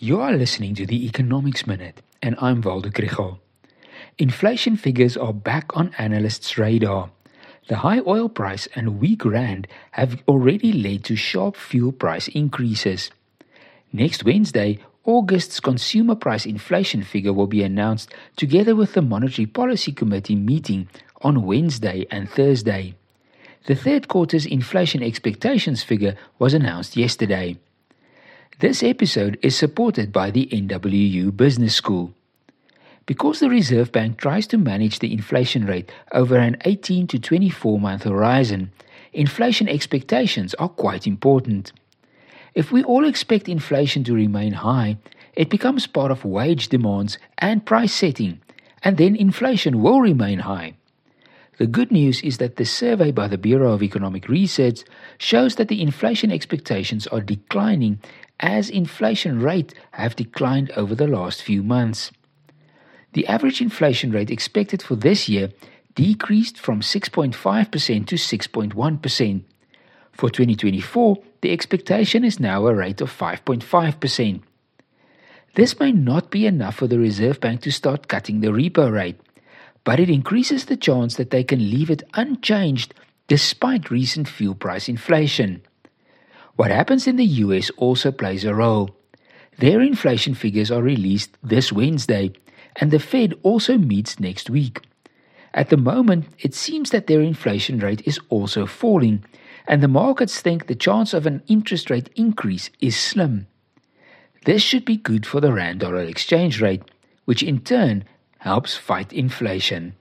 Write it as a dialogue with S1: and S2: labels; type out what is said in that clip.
S1: You are listening to the Economics Minute, and I'm Waldo Krugell. Inflation figures are back on analysts' radar. The high oil price and weak rand have already led to sharp fuel price increases. Next Wednesday, August's consumer price inflation figure will be announced together with the Monetary Policy Committee meeting on Wednesday and Thursday. The third quarter's inflation expectations figure was announced yesterday. This episode is supported by the NWU Business School. Because the Reserve Bank tries to manage the inflation rate over an 18 to 24 month horizon, inflation expectations are quite important. If we all expect inflation to remain high, it becomes part of wage demands and price setting, and then inflation will remain high. The good news is that the survey by the Bureau of Economic Research shows that the inflation expectations are declining as inflation rate have declined over the last few months. The average inflation rate expected for this year decreased from 6.5% to 6.1%. For 2024, the expectation is now a rate of 5.5%. This may not be enough for the Reserve Bank to start cutting the repo rate but it increases the chance that they can leave it unchanged despite recent fuel price inflation. What happens in the US also plays a role. Their inflation figures are released this Wednesday, and the Fed also meets next week. At the moment, it seems that their inflation rate is also falling, and the markets think the chance of an interest rate increase is slim. This should be good for the Rand dollar exchange rate, which in turn helps fight inflation.